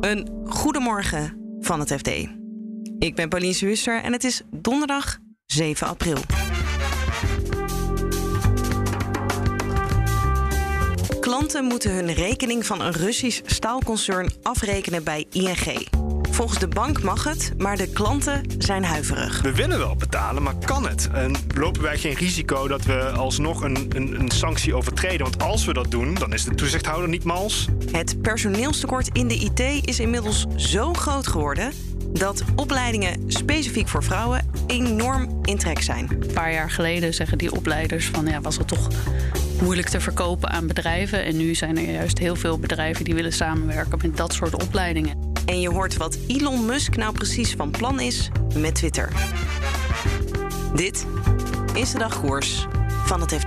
Een goedemorgen van het FD. Ik ben Pauline Zuster en het is donderdag 7 april. Klanten moeten hun rekening van een Russisch staalconcern afrekenen bij ING. Volgens de bank mag het, maar de klanten zijn huiverig. We willen wel betalen, maar kan het? En lopen wij geen risico dat we alsnog een, een, een sanctie overtreden? Want als we dat doen, dan is de toezichthouder niet mals. Het personeelstekort in de IT is inmiddels zo groot geworden dat opleidingen specifiek voor vrouwen enorm in trek zijn. Een paar jaar geleden zeggen die opleiders van ja, was het toch moeilijk te verkopen aan bedrijven. En nu zijn er juist heel veel bedrijven die willen samenwerken met dat soort opleidingen. En je hoort wat Elon Musk nou precies van plan is met Twitter. Dit is de dagkoers van het FD.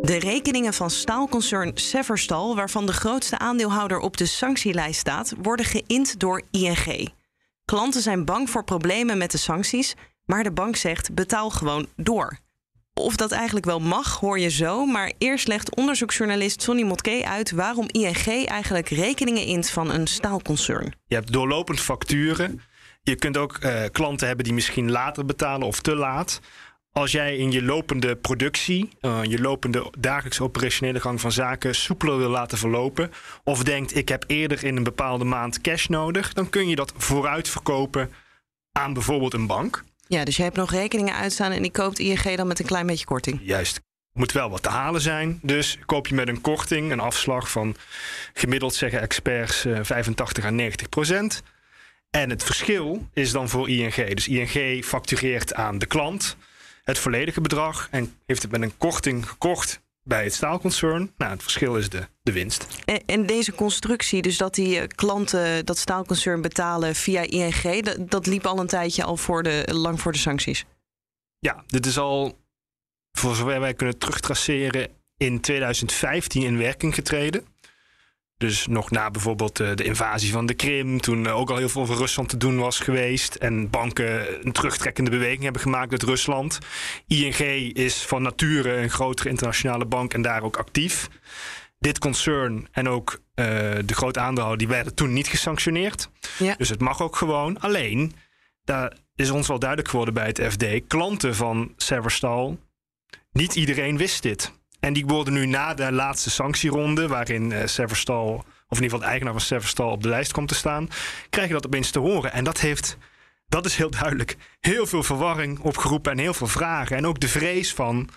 De rekeningen van staalconcern Severstal, waarvan de grootste aandeelhouder op de sanctielijst staat, worden geïnd door ING. Klanten zijn bang voor problemen met de sancties, maar de bank zegt betaal gewoon door. Of dat eigenlijk wel mag, hoor je zo. Maar eerst legt onderzoeksjournalist Sonny Motke uit waarom ING eigenlijk rekeningen int van een staalconcern. Je hebt doorlopend facturen. Je kunt ook uh, klanten hebben die misschien later betalen of te laat. Als jij in je lopende productie, uh, je lopende dagelijkse operationele gang van zaken soepeler wil laten verlopen, of denkt ik heb eerder in een bepaalde maand cash nodig, dan kun je dat vooruit verkopen aan bijvoorbeeld een bank. Ja, dus je hebt nog rekeningen uitstaan en die koopt ING dan met een klein beetje korting. Juist. Moet wel wat te halen zijn. Dus koop je met een korting, een afslag van gemiddeld zeggen experts 85 à 90 procent. En het verschil is dan voor ING. Dus ING factureert aan de klant het volledige bedrag en heeft het met een korting gekocht bij het staalconcern. Nou, het verschil is de, de winst. En, en deze constructie, dus dat die klanten dat staalconcern betalen via ING, dat, dat liep al een tijdje al voor de, lang voor de sancties. Ja, dit is al, voor zover wij kunnen terugtraceren, in 2015 in werking getreden. Dus nog na bijvoorbeeld de invasie van de Krim, toen ook al heel veel voor Rusland te doen was geweest. En banken een terugtrekkende beweging hebben gemaakt uit Rusland. ING is van nature een grotere internationale bank en daar ook actief. Dit concern en ook uh, de grote aandeelhouder, die werden toen niet gesanctioneerd. Ja. Dus het mag ook gewoon. Alleen, daar is ons wel duidelijk geworden bij het FD, klanten van Severstal, niet iedereen wist dit. En die worden nu na de laatste sanctieronde, waarin uh, Severstal, of in ieder geval de eigenaar van Severstal op de lijst komt te staan, krijg je dat opeens te horen. En dat heeft, dat is heel duidelijk, heel veel verwarring opgeroepen en heel veel vragen. En ook de vrees van,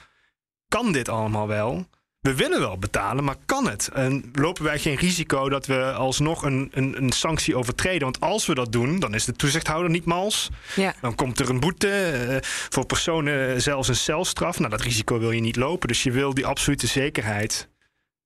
kan dit allemaal wel? We willen wel betalen, maar kan het? En lopen wij geen risico dat we alsnog een, een, een sanctie overtreden? Want als we dat doen, dan is de toezichthouder niet mals. Ja. Dan komt er een boete, uh, voor personen zelfs een celstraf. Nou, dat risico wil je niet lopen. Dus je wil die absolute zekerheid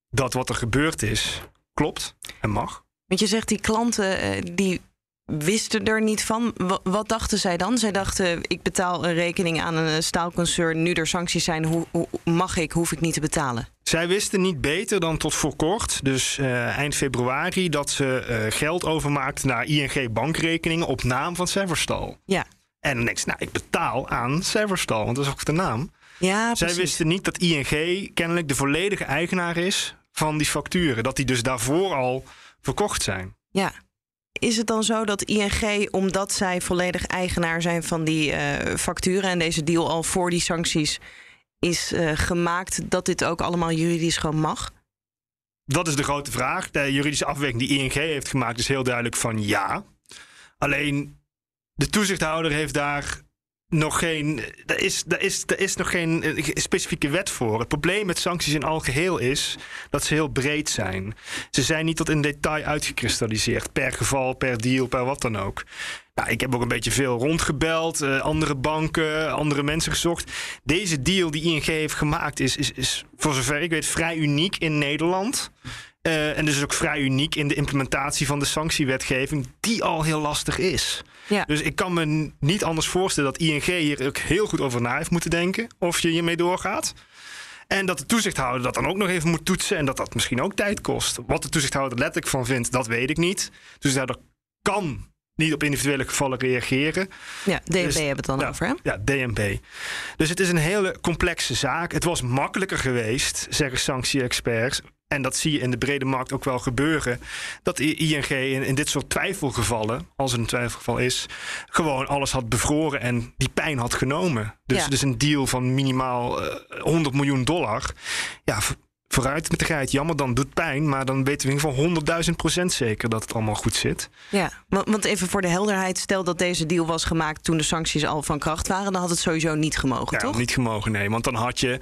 dat wat er gebeurd is, klopt en mag. Want je zegt die klanten uh, die wisten er niet van. Wat, wat, dachten zij dan? Zij dachten, ik betaal een rekening aan een staalconcern. Nu er sancties zijn, hoe, hoe mag ik, hoef ik niet te betalen? Zij wisten niet beter dan tot voor kort, dus uh, eind februari, dat ze uh, geld overmaakten naar ING bankrekeningen op naam van Severstal. Ja. En dan denk je, nou, ik betaal aan Severstal, want dat is ook de naam. Ja, Zij wisten niet dat ING kennelijk de volledige eigenaar is van die facturen. Dat die dus daarvoor al verkocht zijn. Ja. Is het dan zo dat ING, omdat zij volledig eigenaar zijn van die uh, facturen en deze deal al voor die sancties is uh, gemaakt, dat dit ook allemaal juridisch gewoon mag? Dat is de grote vraag. De juridische afweging die ING heeft gemaakt is heel duidelijk van ja. Alleen de toezichthouder heeft daar nog geen. Er is, er, is, er is nog geen specifieke wet voor. Het probleem met sancties in al geheel is dat ze heel breed zijn. Ze zijn niet tot in detail uitgekristalliseerd. Per geval, per deal, per wat dan ook. Nou, ik heb ook een beetje veel rondgebeld, uh, andere banken, andere mensen gezocht. Deze deal die ING heeft gemaakt is, is, is voor zover ik weet vrij uniek in Nederland. Uh, en dus ook vrij uniek in de implementatie van de sanctiewetgeving, die al heel lastig is. Ja. Dus ik kan me niet anders voorstellen dat ING hier ook heel goed over na heeft moeten denken of je hiermee doorgaat. En dat de toezichthouder dat dan ook nog even moet toetsen en dat dat misschien ook tijd kost. Wat de toezichthouder letterlijk van vindt, dat weet ik niet. De toezichthouder kan niet op individuele gevallen reageren. Ja, DNB dus, hebben het dan over, hè? Ja, DNB. Dus het is een hele complexe zaak. Het was makkelijker geweest, zeggen sanctie-experts, en dat zie je in de brede markt ook wel gebeuren, dat ING in, in dit soort twijfelgevallen, als het een twijfelgeval is, gewoon alles had bevroren en die pijn had genomen. Dus, Ja. dus een deal van minimaal eh, 100 miljoen dollar. Ja, vooruit met de geit. Jammer, dan doet pijn, maar dan weten we in ieder geval 100.000 procent zeker dat het allemaal goed zit. Ja, want even voor de helderheid, stel dat deze deal was gemaakt toen de sancties al van kracht waren, dan had het sowieso niet gemogen, Ja, toch? niet gemogen, nee. Want dan had je,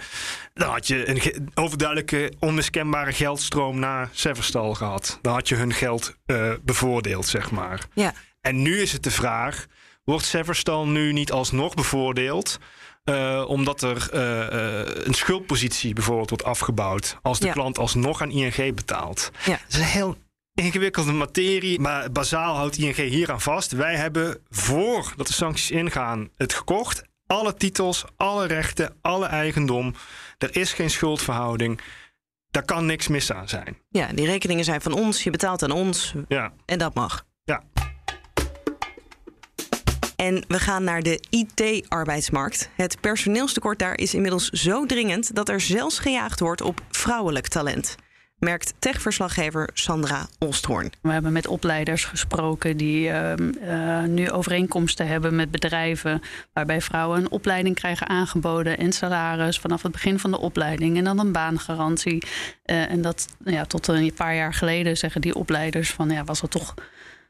dan had je een overduidelijke, onmiskenbare geldstroom naar Severstal gehad. Dan had je hun geld eh, bevoordeeld, zeg maar. Ja. En nu is het de vraag: wordt Severstal nu niet alsnog bevoordeeld? eh, omdat er eh, eh, een schuldpositie bijvoorbeeld wordt afgebouwd. Als de Ja. klant alsnog aan ING betaalt. Ja. Dat is een heel ingewikkelde materie. Maar bazaal houdt ING hier aan vast. Wij hebben voordat de sancties ingaan het gekocht. Alle titels, alle rechten, alle eigendom. Er is geen schuldverhouding. Daar kan niks mis aan zijn. Ja, die rekeningen zijn van ons, je betaalt aan ons Ja. en dat mag. En we gaan naar de IT-arbeidsmarkt. Het personeelstekort daar is inmiddels zo dringend dat er zelfs gejaagd wordt op vrouwelijk talent. Merkt techverslaggever Sandra Olsthoorn. We hebben met opleiders gesproken die ehm, eh, nu overeenkomsten hebben met bedrijven. waarbij vrouwen een opleiding krijgen aangeboden en salaris vanaf het begin van de opleiding. En dan een baangarantie. Eh, en dat ja, tot een paar jaar geleden zeggen die opleiders van ja, was het toch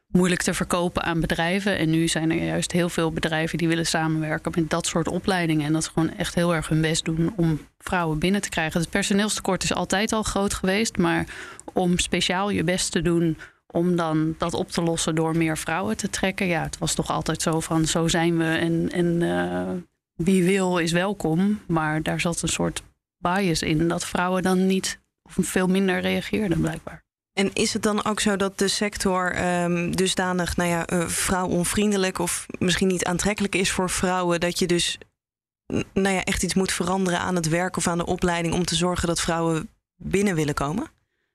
moeilijk te verkopen aan bedrijven. En nu zijn er juist heel veel bedrijven die willen samenwerken met dat soort opleidingen. En dat ze gewoon echt heel erg hun best doen om vrouwen binnen te krijgen. Het personeelstekort is altijd al groot geweest. Maar om speciaal je best te doen om dan dat op te lossen door meer vrouwen te trekken. Ja, het was toch altijd zo van zo zijn we en, en eh, wie wil is welkom. Maar daar zat een soort bias in dat vrouwen dan niet of veel minder reageerden blijkbaar. En is het dan ook zo dat de sector ehm, dusdanig, nou ja, eh, vrouwonvriendelijk of misschien niet aantrekkelijk is voor vrouwen, dat je dus, nou ja, echt iets moet veranderen aan het werk of aan de opleiding om te zorgen dat vrouwen binnen willen komen?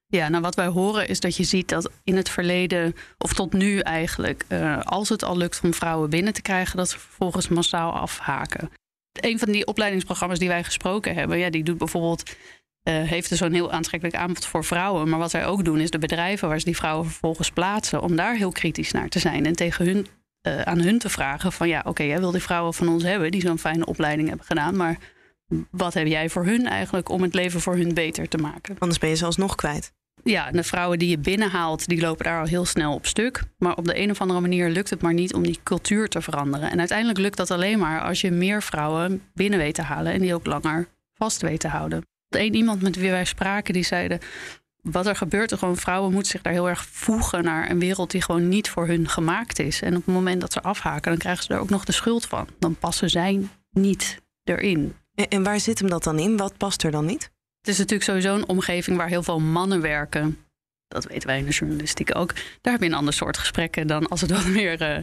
Ja, nou wat wij horen is dat je ziet dat in het verleden, of tot nu eigenlijk, eh, als het al lukt om vrouwen binnen te krijgen, dat ze vervolgens massaal afhaken. Een van die opleidingsprogramma's die wij gesproken hebben, ja, die doet bijvoorbeeld, eh, heeft dus zo'n heel aantrekkelijk aanbod voor vrouwen. Maar wat wij ook doen, is de bedrijven waar ze die vrouwen vervolgens plaatsen, om daar heel kritisch naar te zijn en tegen hun, eh, aan hun te vragen van ja, oké, jij wil die vrouwen van ons hebben die zo'n fijne opleiding hebben gedaan, maar wat heb jij voor hun eigenlijk om het leven voor hun beter te maken? Anders ben je ze alsnog kwijt. Ja, en de vrouwen die je binnenhaalt, die lopen daar al heel snel op stuk. Maar op de een of andere manier lukt het maar niet om die cultuur te veranderen. En uiteindelijk lukt dat alleen maar als je meer vrouwen binnen weet te halen en die ook langer vast weet te houden. Eén iemand met wie wij spraken, die zeiden. Wat er gebeurt, er gewoon vrouwen moeten zich daar heel erg voegen naar een wereld die gewoon niet voor hun gemaakt is. En op het moment dat ze afhaken, dan krijgen ze er ook nog de schuld van. Dan passen zij niet erin. En, en waar zit hem dat dan in? Wat past er dan niet? Het is natuurlijk sowieso een omgeving waar heel veel mannen werken. Dat weten wij in de journalistiek ook. Daar heb je een ander soort gesprekken dan als het wat meer eh,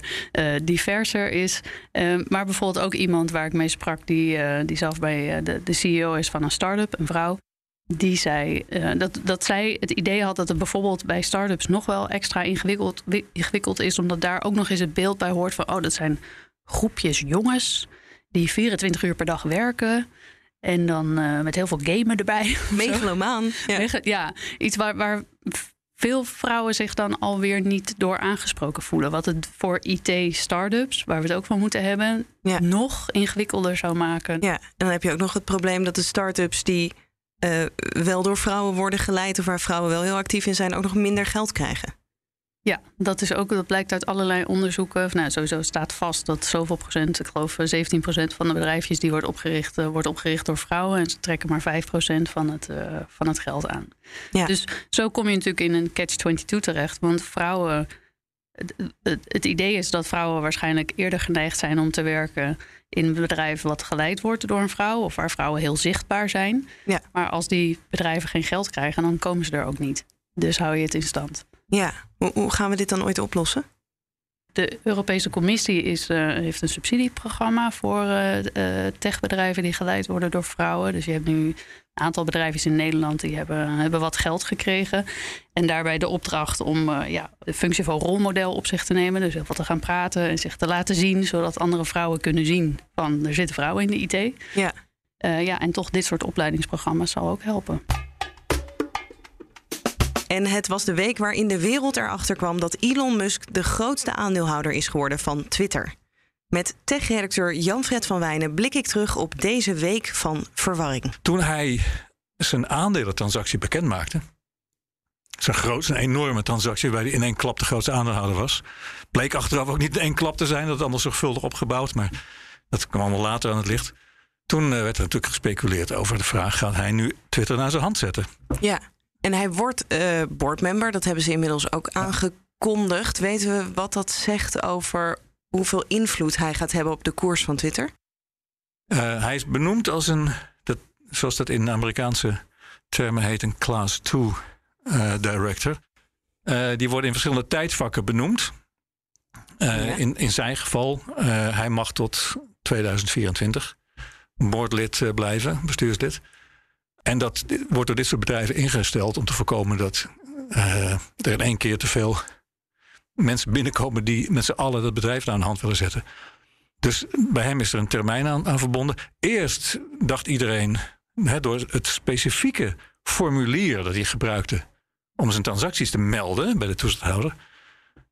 eh, diverser is. Eh, maar bijvoorbeeld ook iemand waar ik mee sprak, die, eh, die zelf bij de, de CEO is van een start-up, een vrouw. Die zei dat, dat zij het idee had dat het bijvoorbeeld bij start-ups nog wel extra ingewikkeld, wi- ingewikkeld is, omdat daar ook nog eens het beeld bij hoort van: oh, dat zijn groepjes jongens die 24 uur per dag werken. En dan met heel veel gamen erbij. Megalomaan. Ja. Ja, iets waar, waar veel vrouwen zich dan alweer niet door aangesproken voelen. Wat het voor IT-startups, waar we het ook van moeten hebben, Ja. nog ingewikkelder zou maken. Ja, en dan heb je ook nog het probleem dat de start-ups die eh, wel door vrouwen worden geleid of waar vrouwen wel heel actief in zijn, ook nog minder geld krijgen. Ja, dat is ook, dat blijkt uit allerlei onderzoeken. Of, Nou, sowieso staat vast dat zoveel procent, ik geloof eh, 17 procent van de bedrijfjes die wordt opgericht, eh, wordt opgericht door vrouwen. En ze trekken maar 5 procent van, het, eh, van het geld aan. Ja. Dus zo kom je natuurlijk in een catch-22 terecht. Want vrouwen, het, het, het idee is dat vrouwen waarschijnlijk eerder geneigd zijn om te werken in een bedrijf wat geleid wordt door een vrouw. Of waar vrouwen heel zichtbaar zijn. Ja. Maar als die bedrijven geen geld krijgen, dan komen ze er ook niet. Dus hou je het in stand. Ja, hoe, gaan we dit dan ooit oplossen? De Europese Commissie is, eh, heeft een subsidieprogramma voor eh, eh, techbedrijven die geleid worden door vrouwen. Dus je hebt nu een aantal bedrijven in Nederland die hebben, hebben wat geld gekregen. En daarbij de opdracht om eh, ja, de functie van rolmodel op zich te nemen. Dus heel veel te gaan praten en zich te laten zien, zodat andere vrouwen kunnen zien van er zitten vrouwen in de IT. Ja. Ja, en toch dit soort opleidingsprogramma's zal ook helpen. En het was de week waarin de wereld erachter kwam dat Elon Musk de grootste aandeelhouder is geworden van Twitter. Met tech-redacteur Jan-Fred van Wijnen blik ik terug op deze week van verwarring. Toen hij zijn aandelentransactie bekendmaakte, zijn grootste, een enorme transactie waarbij hij in één klap de grootste aandeelhouder was, bleek achteraf ook niet in één klap te zijn, dat allemaal zorgvuldig opgebouwd, maar dat kwam allemaal later aan het licht. Toen eh, werd er natuurlijk gespeculeerd over de vraag: gaat hij nu Twitter naar zijn hand zetten? Ja, en hij wordt uh, boardmember. Dat hebben ze inmiddels ook aangekondigd. Weten we wat dat zegt over hoeveel invloed hij gaat hebben op de koers van Twitter? Uh, hij is benoemd als een, dat, zoals dat in Amerikaanse termen heet, een class 2 uh, director. die worden in verschillende tijdvakken benoemd. Ja. in, in zijn geval, hij mag tot 2024 boardlid blijven, bestuurslid. En dat wordt door dit soort bedrijven ingesteld om te voorkomen dat uh, er in één keer te veel mensen binnenkomen die met z'n allen dat bedrijf aan de hand willen zetten. Dus bij hem is er een termijn aan, aan verbonden. Eerst dacht iedereen, door het specifieke formulier dat hij gebruikte om zijn transacties te melden bij de toezichthouder,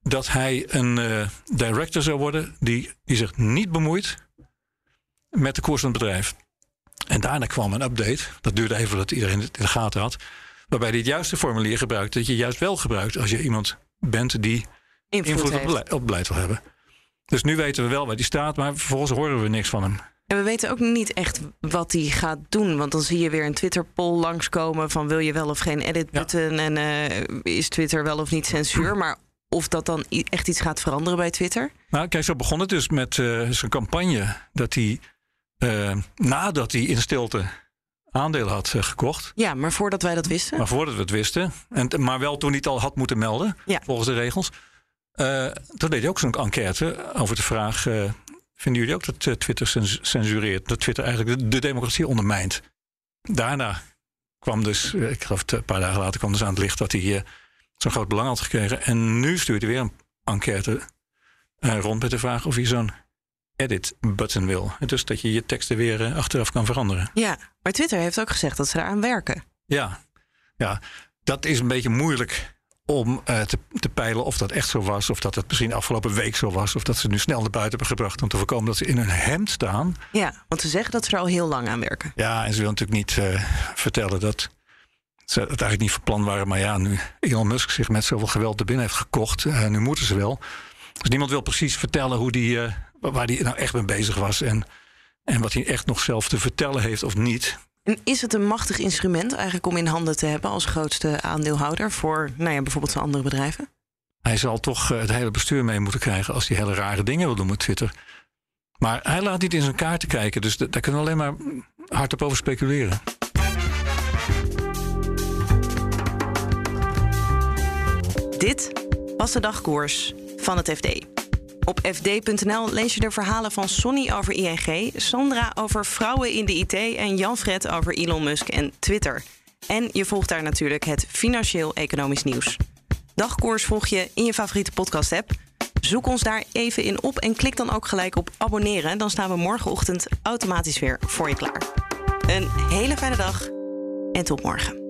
dat hij een uh, director zou worden die, die zich niet bemoeit met de koers van het bedrijf. En daarna kwam een update. Dat duurde even voordat iedereen het in de gaten had. Waarbij hij het juiste formulier gebruikt. Dat je juist wel gebruikt als je iemand bent die invloed, invloed op, beleid, op beleid wil hebben. Dus nu weten we wel waar die staat, maar vervolgens horen we niks van hem. En we weten ook niet echt wat hij gaat doen. Want dan zie je weer een Twitter-poll langskomen van wil je wel of geen edit-button ja. en uh, is Twitter wel of niet censuur. Maar of dat dan echt iets gaat veranderen bij Twitter? Nou, kijk, zo begon het dus met uh, zijn campagne. Dat hij uh, nadat hij in stilte aandelen had uh, gekocht. Ja, maar voordat wij dat wisten. Maar voordat we het wisten. En, maar wel toen hij het al had moeten melden, ja. volgens de regels. Uh, toen deed hij ook zo'n enquête over de vraag... vinden jullie ook dat Twitter censureert? Dat Twitter eigenlijk de, de democratie ondermijnt? Daarna kwam dus, ik geloof een paar dagen later kwam dus aan het licht... dat hij zo'n groot belang had gekregen. En nu stuurt hij weer een enquête rond met de vraag of hij zo'n edit-button wil. Dus dat je je teksten weer uh, achteraf kan veranderen. Ja, maar Twitter heeft ook gezegd dat ze eraan werken. Ja, ja dat is een beetje moeilijk om uh, te, te, peilen of dat echt zo was. Of dat het misschien afgelopen week zo was. Of dat ze nu snel naar buiten hebben gebracht om te voorkomen dat ze in hun hemd staan. Ja, want ze zeggen dat ze er al heel lang aan werken. Ja, en ze willen natuurlijk niet uh, vertellen dat ze het eigenlijk niet van plan waren. Maar ja, nu Elon Musk zich met zoveel geweld er binnen heeft gekocht. nu moeten ze wel. Dus niemand wil precies vertellen hoe die waar hij nou echt mee bezig was en, en wat hij echt nog zelf te vertellen heeft of niet. En is het een machtig instrument eigenlijk om in handen te hebben als grootste aandeelhouder voor nou ja, bijvoorbeeld zijn andere bedrijven? Hij zal toch eh, het hele bestuur mee moeten krijgen als hij hele rare dingen wil doen met Twitter. Maar hij laat niet in zijn kaarten kijken, dus daar kunnen we alleen maar hardop over speculeren. Dit was de dagkoers van het FD. Op fd.nl lees je de verhalen van Sonny over ING, Sandra over vrouwen in de IT en Jan-Fred over Elon Musk en Twitter. En je volgt daar natuurlijk het financieel-economisch nieuws. Dagkoers volg je in je favoriete podcast-app. Zoek ons daar even in op en klik dan ook gelijk op abonneren. Dan staan we morgenochtend automatisch weer voor je klaar. Een hele fijne dag en tot morgen.